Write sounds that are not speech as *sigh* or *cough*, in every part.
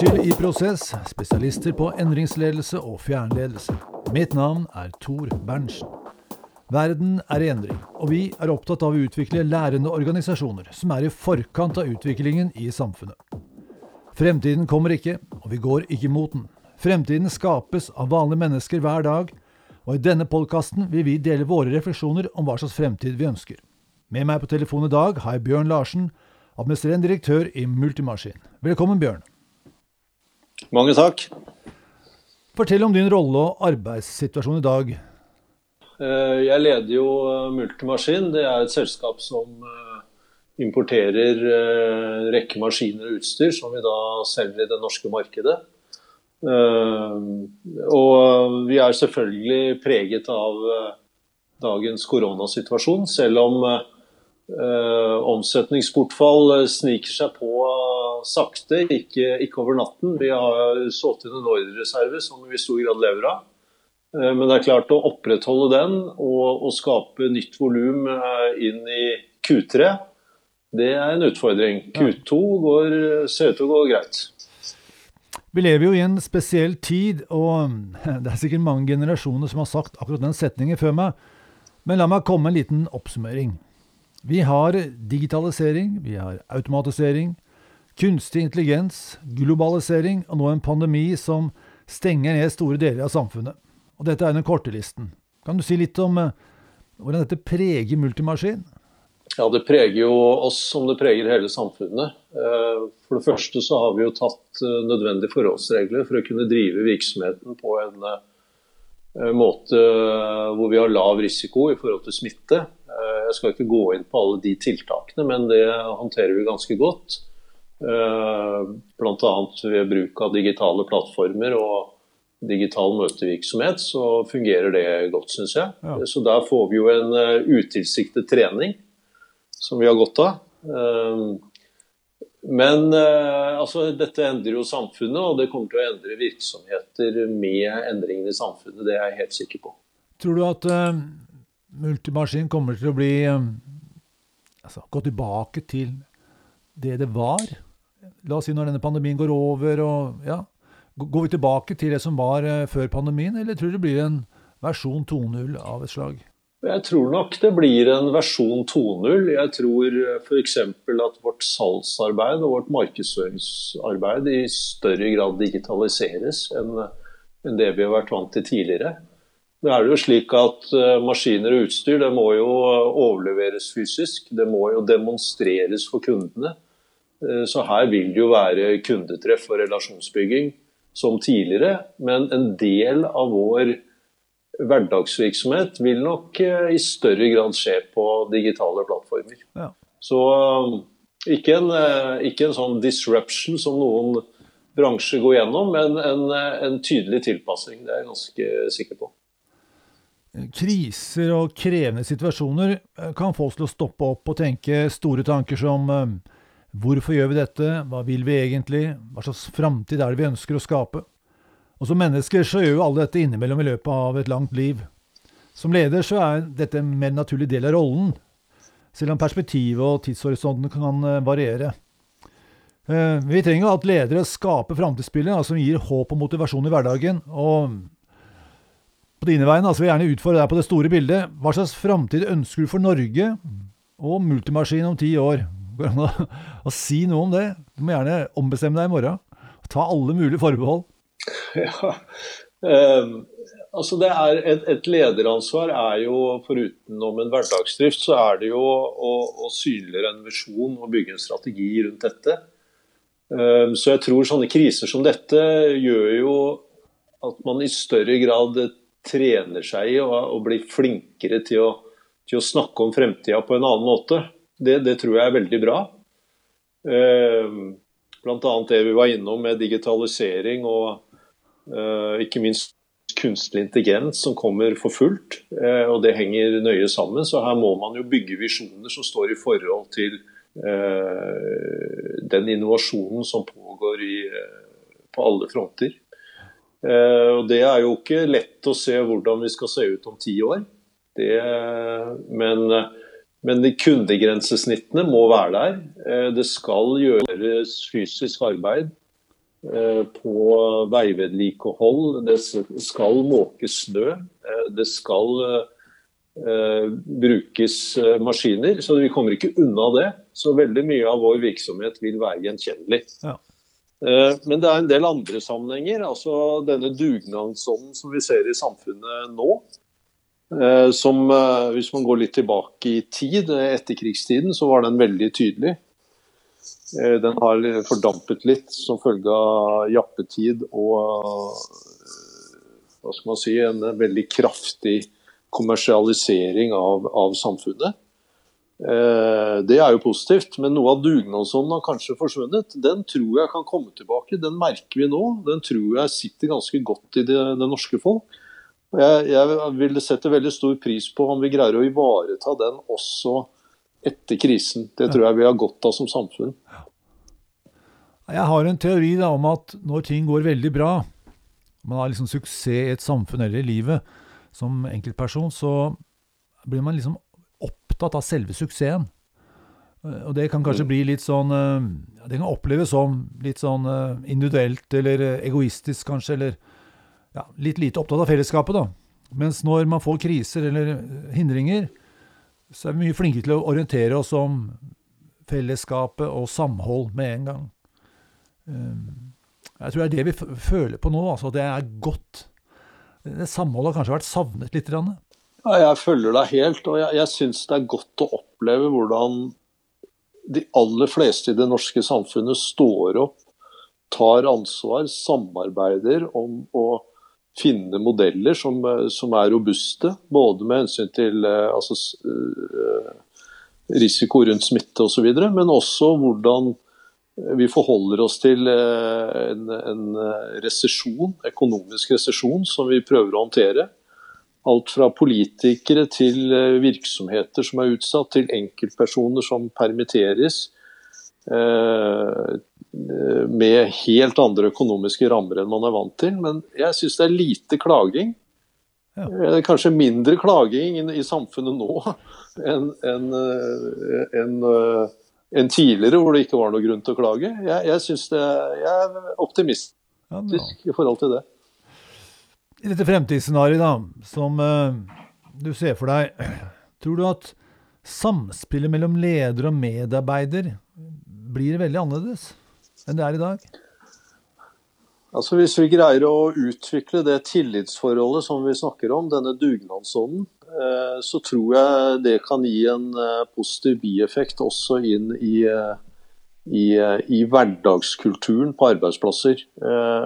til i Prosess, spesialister på endringsledelse og fjernledelse. Mitt navn er Tor Berntsen. Verden er i endring, og vi er opptatt av å utvikle lærende organisasjoner som er i forkant av utviklingen i samfunnet. Fremtiden kommer ikke, og vi går ikke mot den. Fremtiden skapes av vanlige mennesker hver dag, og i denne podkasten vil vi dele våre refleksjoner om hva slags fremtid vi ønsker. Med meg på telefon i dag har jeg Bjørn Larsen, administrerende direktør i Multimaskin. Velkommen, Bjørn. Mange takk. Fortell om din rolle og arbeidssituasjon i dag. Eh, jeg leder jo eh, Multimaskin. Det er et selskap som eh, importerer rekke maskiner og utstyr som vi da selger i det norske markedet. Og vi er selvfølgelig preget av dagens koronasituasjon, selv om omsetningsbortfall sniker seg på sakte, ikke, ikke, over natten. Vi har solgt inn en ordrereserve som vi i stor grad lever av. Uh, men det er klart å opprettholde den og, og skape nytt volum inn i Q3, det er en utfordring. Q2 går, ser ut til å gå greit. Vi lever jo i en spesiell tid, og det er sikkert mange generasjoner som har sagt akkurat den setningen før meg. Men la meg komme med en liten oppsummering. Vi har digitalisering, vi har automatisering, kunstig intelligens, globalisering og nå en pandemi som stenger ned store deler av samfunnet. Og dette er den korte listen. Kan du si litt om uh, hvordan dette preger Multimaskin? Ja, Det preger jo oss som det preger hele samfunnet. Uh, for det første så har vi jo tatt uh, nødvendige forholdsregler for å kunne drive virksomheten på en måte hvor vi har lav risiko i forhold til smitte. Jeg skal ikke gå inn på alle de tiltakene, men det håndterer vi ganske godt. Eh, Bl.a. ved bruk av digitale plattformer og digital møtevirksomhet, så fungerer det godt, syns jeg. Ja. Så der får vi jo en eh, utilsiktet trening som vi har godt av. Eh, men altså, dette endrer jo samfunnet, og det kommer til å endre virksomheter med endringene i samfunnet. Det er jeg helt sikker på. Tror du at multimaskin kommer til å bli uh, altså, Gå tilbake til det det var? La oss si når denne pandemien går over og ja, Går vi tilbake til det som var uh, før pandemien, eller tror du det blir en versjon 2.0 av et slag? Jeg tror nok det blir en versjon 2.0. Jeg tror f.eks. at vårt salgsarbeid og vårt markedsføringsarbeid i større grad digitaliseres enn det vi har vært vant til tidligere. Det er jo slik at uh, Maskiner og utstyr det må jo overleveres fysisk. Det må jo demonstreres for kundene. Uh, så her vil det jo være kundetreff og relasjonsbygging som tidligere. Men en del av vår hverdagsvirksomhet vil nok uh, i større grad skje på digitale plattformer. Ja. Så ikke en, ikke en, sånn disruption som noen bransjer går gjennom, men en, en tydelig tilpassing. Det er jeg ganske sikker på. Kriser og krevende situasjoner eh, kan få oss til å stoppe opp og tenke store tanker som eh, hvorfor gjør vi dette, hva vil vi egentlig, hva slags framtid er det vi ønsker å skape? Og Som mennesker så gjør jo alle dette innimellom i løpet av et langt liv. Som leder så er dette en mer naturlig del av rollen, selv om perspektivet og tidshorisonten kan eh, variere. Vi trenger at ledere skaper framtidsbilder som gir håp og motivasjon i hverdagen. og på dine vegne altså, vil jeg gjerne utfordre deg på det store bildet. Hva slags framtid ønsker du for Norge og multimaskin om ti år? Går an å si noe om det? Du må gjerne ombestemme deg i morgen. Ta alle mulige forbehold. *laughs* Ja, Um, altså det er et, et, lederansvar er jo, forutenom en hverdagsdrift, så er det jo å, å synliggjøre en visjon og bygge en strategi rundt dette. Um, så jeg tror sånne kriser som dette gjør jo at man i større grad trener seg i og, blir flinkere til å, til å snakke om fremtida på en annen måte. Det, det, tror jeg er veldig bra. Eh, Bl.a. det vi var innom med digitalisering og eh, ikke minst kunstig intelligens som kommer for fullt. Eh, og det henger nøye sammen. Så her må man jo bygge visjoner som står i forhold til den innovasjonen som pågår i, på alle fronter. Og Det er jo ikke lett å se hvordan vi skal se ut om ti år. Det, men, men de kundegrensesnittene må være der. Eh, det skal gjøres fysisk arbeid på veivedlikehold. Det skal måkes snø. Det skal brukes maskiner. Så vi kommer ikke unna det. Så veldig mye av vår virksomhet vil være gjenkjennelig. Ja. Men det er en del andre sammenhenger. altså Denne dugnadsånden som vi ser i samfunnet nå. Som hvis man går litt tilbake i tid, etterkrigstiden, så var den veldig tydelig. Eh, den har fordampet litt som følge av jappetid og hva skal man si, en veldig kraftig kommersialisering av, av samfunnet. Eh, det er jo positivt, men noe av dugnadsånden har kanskje forsvunnet. Den tror jeg kan komme tilbake. Den merker vi nå. Den tror jeg sitter ganske godt i det, det norske folk. Jeg, jeg vil sette veldig stor pris på om vi greier å ivareta den også etter krisen. Det tror jeg vi har godt av som samfunn. Jeg har en teori da, om at når ting går veldig bra, man har liksom suksess i et samfunn eller i livet som enkeltperson, så blir man liksom opptatt av selve suksessen. Eh, og det kan kanskje bli litt sånn eh, Det kan oppleves som litt sånn eh, individuelt eller egoistisk, kanskje, eller ja, litt lite opptatt av fellesskapet, da. Mens når man får kriser eller hindringer, så er vi mye flinkere til å orientere oss om fellesskapet og samhold med en gang. Ehm, jeg tror det er det vi føler på nå. altså Det er godt. Det Samholdet har kanskje vært savnet litt? Ja, jeg følger deg helt. Og jeg, jeg syns det er godt å oppleve hvordan de aller fleste i det norske samfunnet står opp, tar ansvar, samarbeider om å finne modeller som, som er robuste. Både med hensyn til eh, altså, eh, risiko rundt smitte osv., men også hvordan vi forholder oss til eh, en, en resesjon, økonomisk resesjon, som vi prøver å håndtere. Alt fra politikere til virksomheter som er utsatt, til enkeltpersoner som permitteres. Med helt andre økonomiske rammer enn man er vant til. Men jeg syns det er lite klaging. Ja. Kanskje mindre klaging i samfunnet nå enn en, en, en tidligere, hvor det ikke var noe grunn til å klage. Jeg, jeg, synes det, jeg er optimistisk ja, i forhold til det. I dette fremtidsscenarioet som uh, du ser for deg, tror du at samspillet mellom leder og medarbeider blir veldig annerledes enn det er i dag? Altså Hvis vi greier å utvikle det tillitsforholdet som vi snakker om, denne dugnadsånden, Eh, så tror jeg det kan gi en eh, positiv bieffekt også inn i, eh, i, i hverdagskulturen på arbeidsplasser.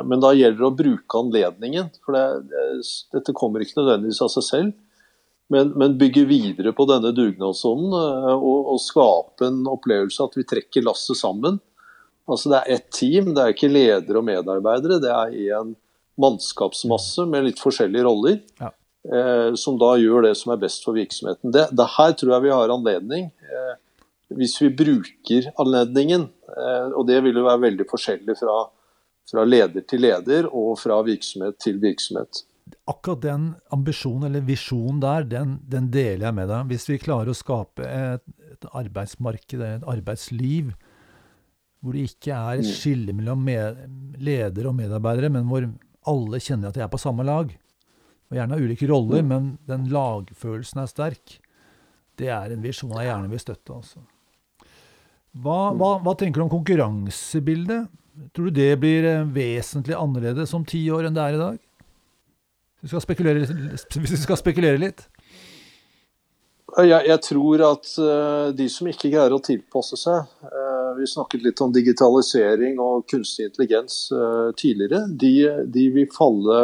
Men da gjelder det å bruke anledningen. For det, dette kommer ikke nødvendigvis av seg selv. Men, men bygge videre på denne dugnadsånden og, og, skape en opplevelse at vi trekker lasset sammen. Altså Det er ett team, det er ikke ledere og medarbeidere. Det er en mannskapsmasse med litt forskjellige roller. Ja. Eh, som da gjør det som er best for virksomheten. Det, det her tror jeg vi har anledning, eh, hvis vi bruker anledningen. Eh, og det vil jo være veldig forskjellig fra, fra leder til leder og fra virksomhet til virksomhet. Akkurat den ambisjonen eller visjonen der, den, den, deler jeg med deg. Hvis vi klarer å skape et, et arbeidsmarked, et arbeidsliv, hvor det ikke er et mm. skille mellom med, ledere og medarbeidere, men hvor alle kjenner at de er på samme lag, og gjerne har ulike roller, mm. men den lagfølelsen er sterk. Det er en visjon jeg gjerne vil støtte. Altså. Hva, mm. hva, hva, tenker du om konkurransebildet? Tror du det blir eh, vesentlig annerledes om ti år enn det er i dag? Hvis vi skal spekulere, hvis vi skal spekulere litt? *laughs* Jeg, jeg, tror at uh, de som ikke greier å tilpasse seg uh, Vi snakket litt om digitalisering og kunstig intelligens uh, tidligere. De, de, vil falle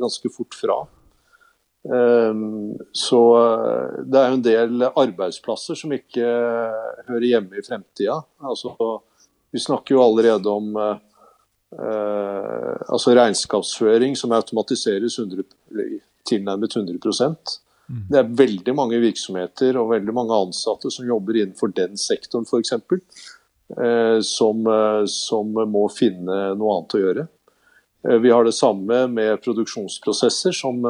ganske fort fra. Ehm, så eh, det er jo en del arbeidsplasser som ikke eh, hører hjemme i fremtida. Altså, vi snakker jo allerede om Uh, altså regnskapsføring som automatiseres 100, tilnærmet 100 mm. Det er veldig mange virksomheter og veldig mange ansatte som jobber innenfor den sektoren f.eks. Uh, som, uh, som må finne noe annet å gjøre. vi har det samme med produksjonsprosesser som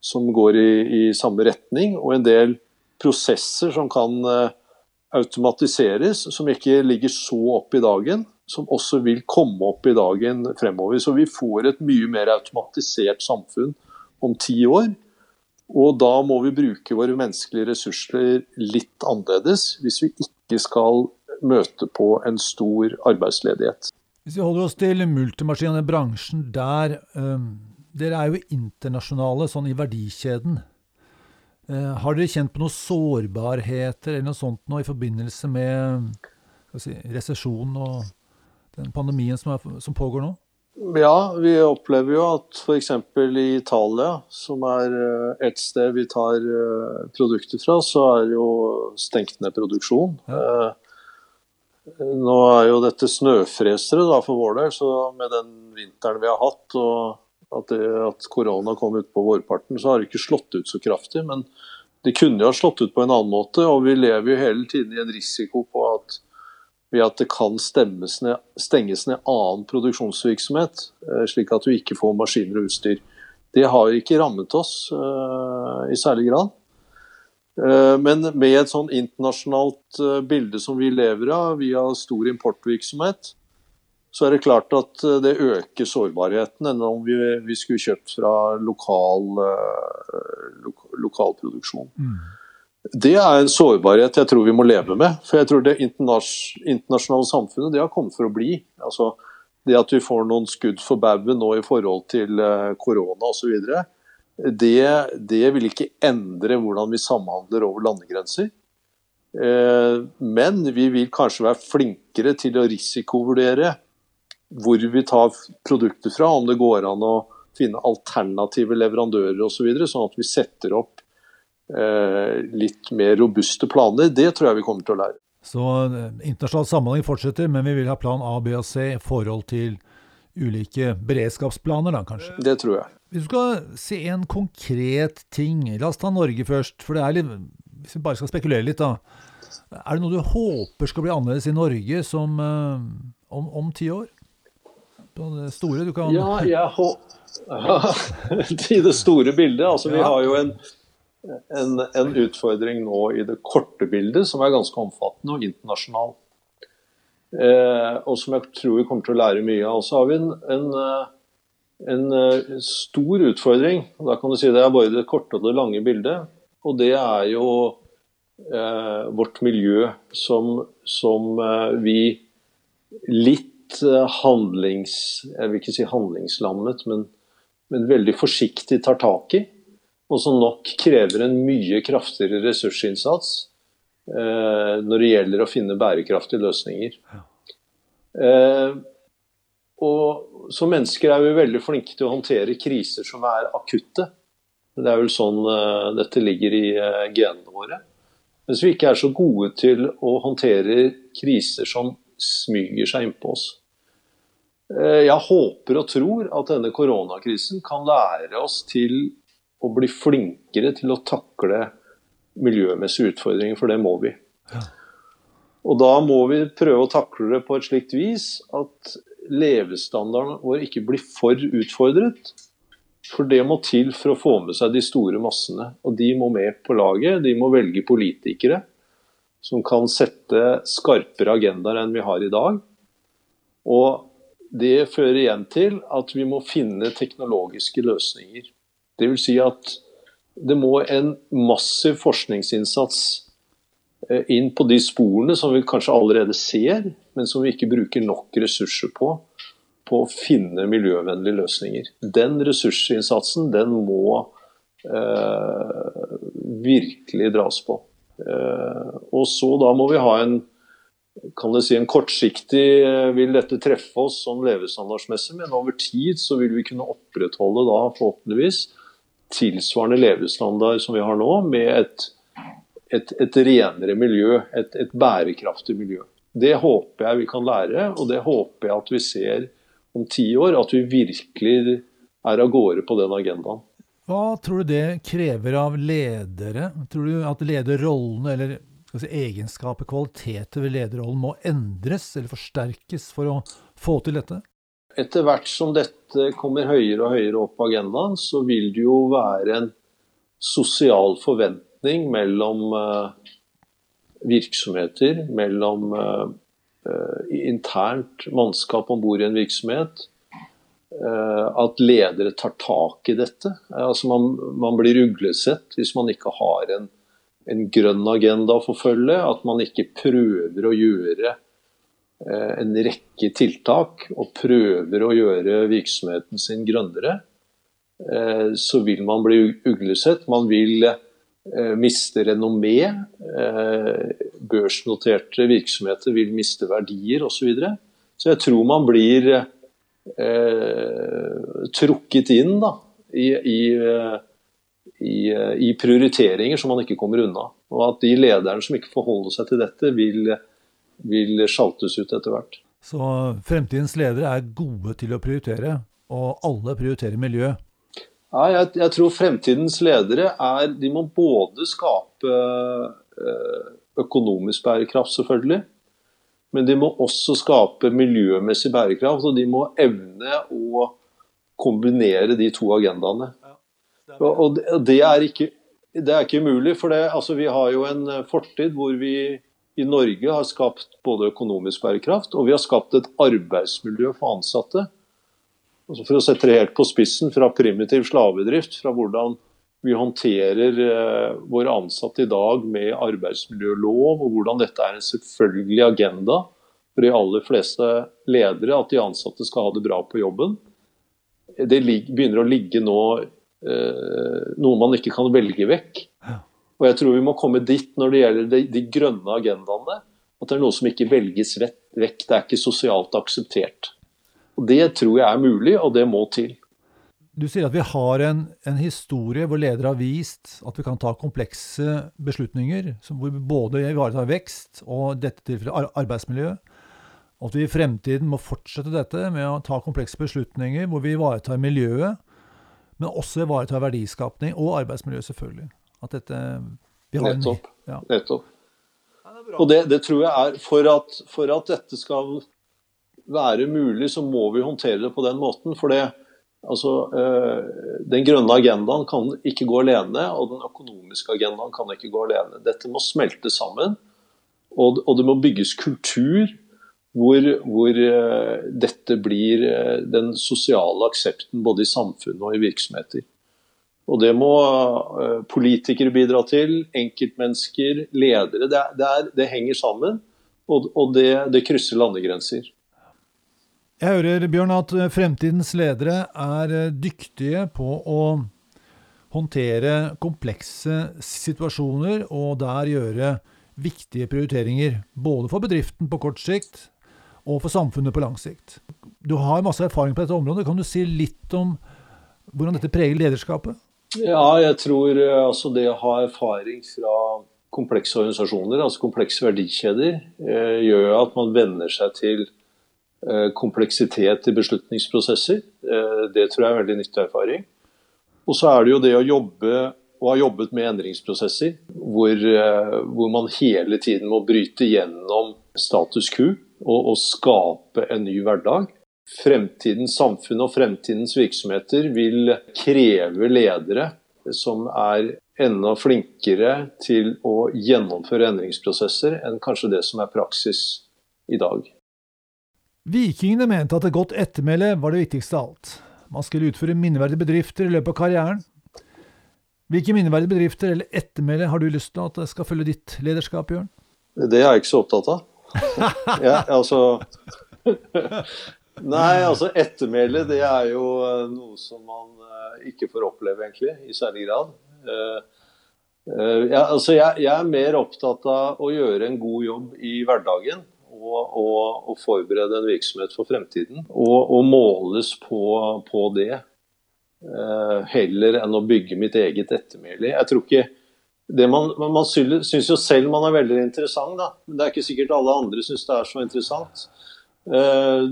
som går i, i, samme retning, og en del prosesser som kan automatiseres, som ikke ligger så opp i dagen. som også vil komme opp i dagen fremover. Så vi får et mye mer automatisert samfunn om ti år. Og da må vi bruke våre menneskelige ressurser litt annerledes hvis vi ikke skal møte på en stor arbeidsledighet. Hvis vi holder oss til multimaskinene, bransjen der um, Dere er jo internasjonale sånn i verdikjeden. Uh, har dere kjent på noen sårbarheter eller noe sånt nå i forbindelse med si, resesjonen og den pandemien som, er, som pågår nå? Ja, vi opplever jo at f.eks. i Italia, som er eh, et sted vi tar eh, produkter fra, så er jo stengt ned produksjon. Ja. Nå er jo dette snøfresere da, for vår del, så med den vinteren vi har hatt og at, det, at korona kom ut på vårparten, så har det ikke slått ut så kraftig. Men det kunne jo ha slått ut på en annen måte, og vi lever jo hele tiden i en risiko på at ved at det kan ned, stenges ned annen produksjonsvirksomhet, eh, slik at du ikke får maskiner og utstyr. Det har ikke rammet oss uh, i særlig grad. Uh, men med et sånn internasjonalt uh, bilde som vi lever av, via stor importvirksomhet, så er det klart at det øker sårbarheten enn om vi, vi skulle kjøpt fra lokal, lo, lokalproduksjon. Mm. Det er en sårbarhet jeg tror vi må leve med. For jeg tror det internasjonale samfunnet det har kommet for å bli. Altså, det at vi får noen skudd for baugen nå i forhold til eh, korona osv., det, det vil ikke endre hvordan vi samhandler over landegrenser. Eh, men vi vil kanskje være flinkere til å risikovurdere hvor vi tar produkter fra, om det går an å finne alternative leverandører osv., så videre, sånn at vi setter opp Eh, litt mer robuste planer. Det tror jeg vi kommer til å lære. Så eh, internasjonal samhandling fortsetter, men vi vil ha plan A, B og C i forhold til ulike beredskapsplaner, da kanskje? Det tror jeg. Hvis du skal se en konkret ting, la oss ta Norge først. For det er litt, hvis vi bare skal spekulere litt, da. Er det noe du håper skal bli annerledes i Norge som, uh, om, om ti år? På det store du kan Ja, jeg håper *laughs* I det store bildet. Altså, vi har jo en en, en, utfordring nå i det korte bildet som er ganske omfattende og internasjonal. Eh, og som jeg tror vi kommer til å lære mye av. Så har vi en, en, eh, en, eh, stor utfordring. Da kan du si det er bare det korte og det lange bildet. Og det er jo eh, vårt miljø som, som eh, vi litt eh, handlings... Jeg vil ikke si handlingslammet, men, men veldig forsiktig tar tak i og som nok krever en mye kraftigere ressursinnsats når det gjelder å finne bærekraftige løsninger. Eh, og Som mennesker er vi veldig flinke til å håndtere kriser som er akutte. Det er vel sånn eh, dette ligger i eh, genene våre. Mens vi ikke er så gode til å håndtere kriser som smyger seg innpå oss. Eh, jeg håper og tror at denne koronakrisen kan lære oss til å bli flinkere til å takle miljømessige utfordringer, for det må vi. Ja. Og da må vi prøve å takle det på et slikt vis at levestandarden vår ikke blir for utfordret. For det må til for å få med seg de store massene. Og de må med på laget. De må velge politikere som kan sette skarpere agendaer enn vi har i dag. Og det fører igjen til at vi må finne teknologiske løsninger Dvs. Si at det må en massiv forskningsinnsats eh, inn på de sporene som vi kanskje allerede ser, men som vi ikke bruker nok ressurser på, på å finne miljøvennlige løsninger. Den ressursinnsatsen den må eh, virkelig dras på. Eh, og så da må vi ha en kan det si en kortsiktig eh, vil dette treffe oss sånn levestandardsmessig, men over tid så vil vi kunne opprettholde da forhåpentligvis tilsvarende levestandard som vi har nå, med et, et, et renere miljø, et, et, bærekraftig miljø. Det håper jeg vi kan lære, og det håper jeg at vi ser om ti år. At vi virkelig er av gårde på den agendaen. Hva tror du det krever av ledere? Tror du at lederrollene eller si, egenskaper, kvaliteter ved lederrollen må endres eller forsterkes for å få til dette? Etter hvert som dette kommer høyere og høyere opp på agendaen, så vil det jo være en sosial forventning mellom uh, virksomheter, mellom uh, internt mannskap om bord i en virksomhet. At ledere tar tak i dette. Altså man, man blir uglesett hvis man ikke har en, en grønn agenda å forfølge. At man ikke prøver å gjøre en rekke tiltak og prøver å gjøre virksomheten sin grønnere. Eh, så vil man bli uglesett. Man vil eh, miste renommé. Eh, børsnoterte virksomheter vil miste verdier osv. Så, videre. så jeg tror man blir eh, trukket inn da, i, i, i, i, prioriteringer som man ikke kommer unna. Og at de lederne som ikke forholder seg til dette, vil, vil sjaltes ut etter hvert. Så fremtidens ledere er gode til å prioritere, og alle prioriterer miljø? Ja, jeg, jeg, tror fremtidens ledere er De må både skape øh, økonomisk bærekraft, selvfølgelig. Men de må også skape miljømessig bærekraft, og de må evne å kombinere de to agendaene. Og det er ikke, det er ikke mulig, for det, altså, vi har jo en fortid hvor vi i Norge har skapt både økonomisk bærekraft og vi har skapt et arbeidsmiljø for ansatte altså for å sette det helt på spissen, fra primitiv slavedrift, fra hvordan vi håndterer eh, våre ansatte i dag med arbeidsmiljølov, og hvordan dette er en selvfølgelig agenda for de aller fleste ledere, at de ansatte skal ha det bra på jobben. Det begynner å ligge nå eh, noe man ikke kan velge vekk. Og jeg tror vi må komme dit når det gjelder de, de grønne agendaene, at det er noe som ikke velges vekk. Det er ikke sosialt akseptert. Og Det tror jeg er mulig, og det må til. Du sier at vi har en, en historie hvor ledere har vist at vi kan ta komplekse beslutninger, hvor vi både ivaretar vekst og dette tilfellet arbeidsmiljø. Og at vi i fremtiden må fortsette dette med å ta komplekse beslutninger hvor vi ivaretar miljøet, men også ivaretar verdiskapning og arbeidsmiljø, selvfølgelig. At dette Nettopp. Ja. Nettopp. Og det, det, tror jeg er for at, for at dette skal være mulig, så må vi håndtere det på den måten. For det, altså, øh, den grønne agendaen kan ikke gå alene, og den økonomiske agendaen kan ikke gå alene. Dette må smelte sammen, og, og det må bygges kultur hvor, hvor øh, dette blir øh, den sosiale aksepten både i samfunnet og i virksomheter. Og Det må politikere bidra til, enkeltmennesker, ledere. Det, det, er, det henger sammen, og, og det, det krysser landegrenser. Jeg hører, Bjørn, at eh, fremtidens ledere er eh, dyktige på å håndtere komplekse situasjoner og der gjøre viktige prioriteringer. Både for bedriften på kort sikt og for samfunnet på lang sikt. Du har masse erfaring på dette området. Kan du si litt om hvordan dette preger lederskapet? Ja, jeg tror eh, altså det å ha erfaring fra komplekse organisasjoner, altså komplekse verdikjeder, gjør at man venner seg til Eh, kompleksitet i beslutningsprosesser. Eh, det tror jeg er veldig nyttig erfaring. Og så er det jo det å jobbe og ha jobbet med endringsprosesser, hvor, eh, hvor man hele tiden må bryte gjennom status quo og, og skape en ny hverdag. Fremtidens samfunn og fremtidens virksomheter vil kreve ledere som er enda flinkere til å gjennomføre endringsprosesser enn kanskje det som er praksis i dag. Vikingene mente at et godt ettermæle var det viktigste av alt. Man skulle utføre minneverdige bedrifter i løpet av karrieren. Hvilke minneverdige bedrifter eller ettermæle har du lyst til at det skal følge ditt lederskap, Bjørn? Det er jeg ikke så opptatt av. *laughs* ja, altså Nei, altså ettermæle det er jo eh, noe som man eh, ikke får oppleve, egentlig, i særlig grad. Uh, ja, altså jeg, jeg, er mer opptatt av å gjøre en god jobb i hverdagen og, og, og forberede en virksomhet for fremtiden. Og, og måles på, på det, eh, heller enn å bygge mitt eget ettermæle. Jeg tror ikke man, man syns jo selv man er veldig interessant, da. Men det er ikke sikkert alle andre syns det er så interessant. Eh,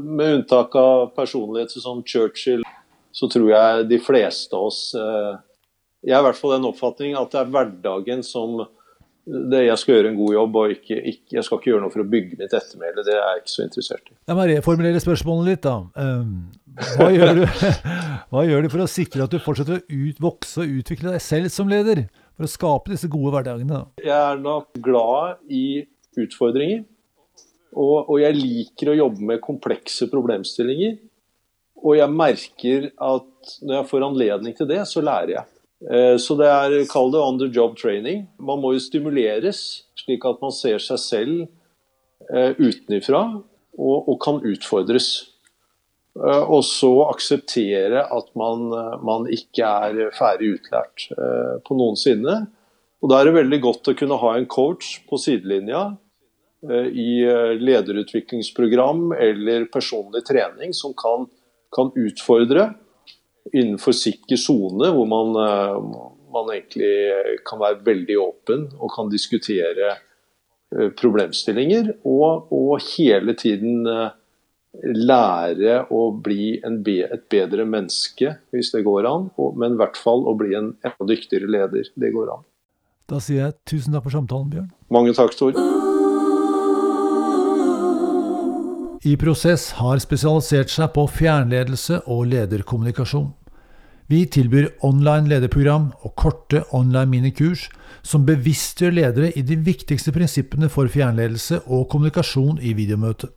med unntak av personligheter som Churchill, så tror jeg de fleste av oss eh, Jeg har i hvert fall den oppfatning at det er hverdagen som det, jeg skal gjøre en god jobb, og ikke, ikke, jeg skal ikke gjøre noe for å bygge mitt ettermæle. Det er jeg ikke så interessert i. Jeg må reformulere spørsmålet litt, da. Um, hva, gjør du, *laughs* hva, gjør du, for å sikre at du fortsetter å ut, vokse og utvikle deg selv som leder? For å skape disse gode hverdagene? Jeg er nok glad i utfordringer. Og, og, jeg liker å jobbe med komplekse problemstillinger. Og jeg merker at når jeg får anledning til det, så lærer jeg. Eh, så det er, kall det on job training. Man må jo stimuleres, slik at man ser seg selv eh, utenifra og, og kan utfordres. Eh, og så akseptere at man, man ikke er ferdig utlært på noensinne. Og Da er det veldig godt å kunne ha en coach på sidelinja i lederutviklingsprogram eller personlig trening som kan, kan utfordre innenfor sikker sone, hvor man, eh, man, egentlig kan være veldig åpen og kan diskutere eh, problemstillinger. Og, og hele tiden eh, lære å bli be, et bedre menneske, hvis det går an. Men i hvert fall å bli en enda dyktigere leder. Det går an. Da sier jeg tusen takk for samtalen, Bjørn. Mange takk, Tor. I Prosess har spesialisert seg på fjernledelse og lederkommunikasjon. Vi tilbyr online lederprogram og korte online minikurs som bevisstgjør ledere i de viktigste prinsippene for fjernledelse og kommunikasjon i videomøte.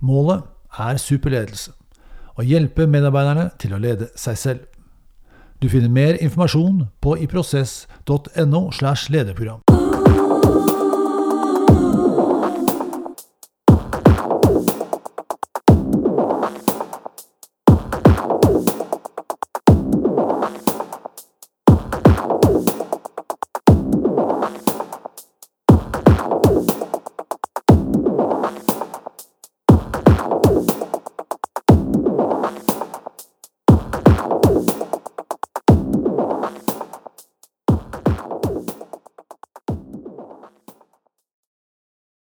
Målet er superledelse å hjelpe medarbeiderne til å lede seg selv. Du finner mer informasjon på iprosess.no slash lederprogram.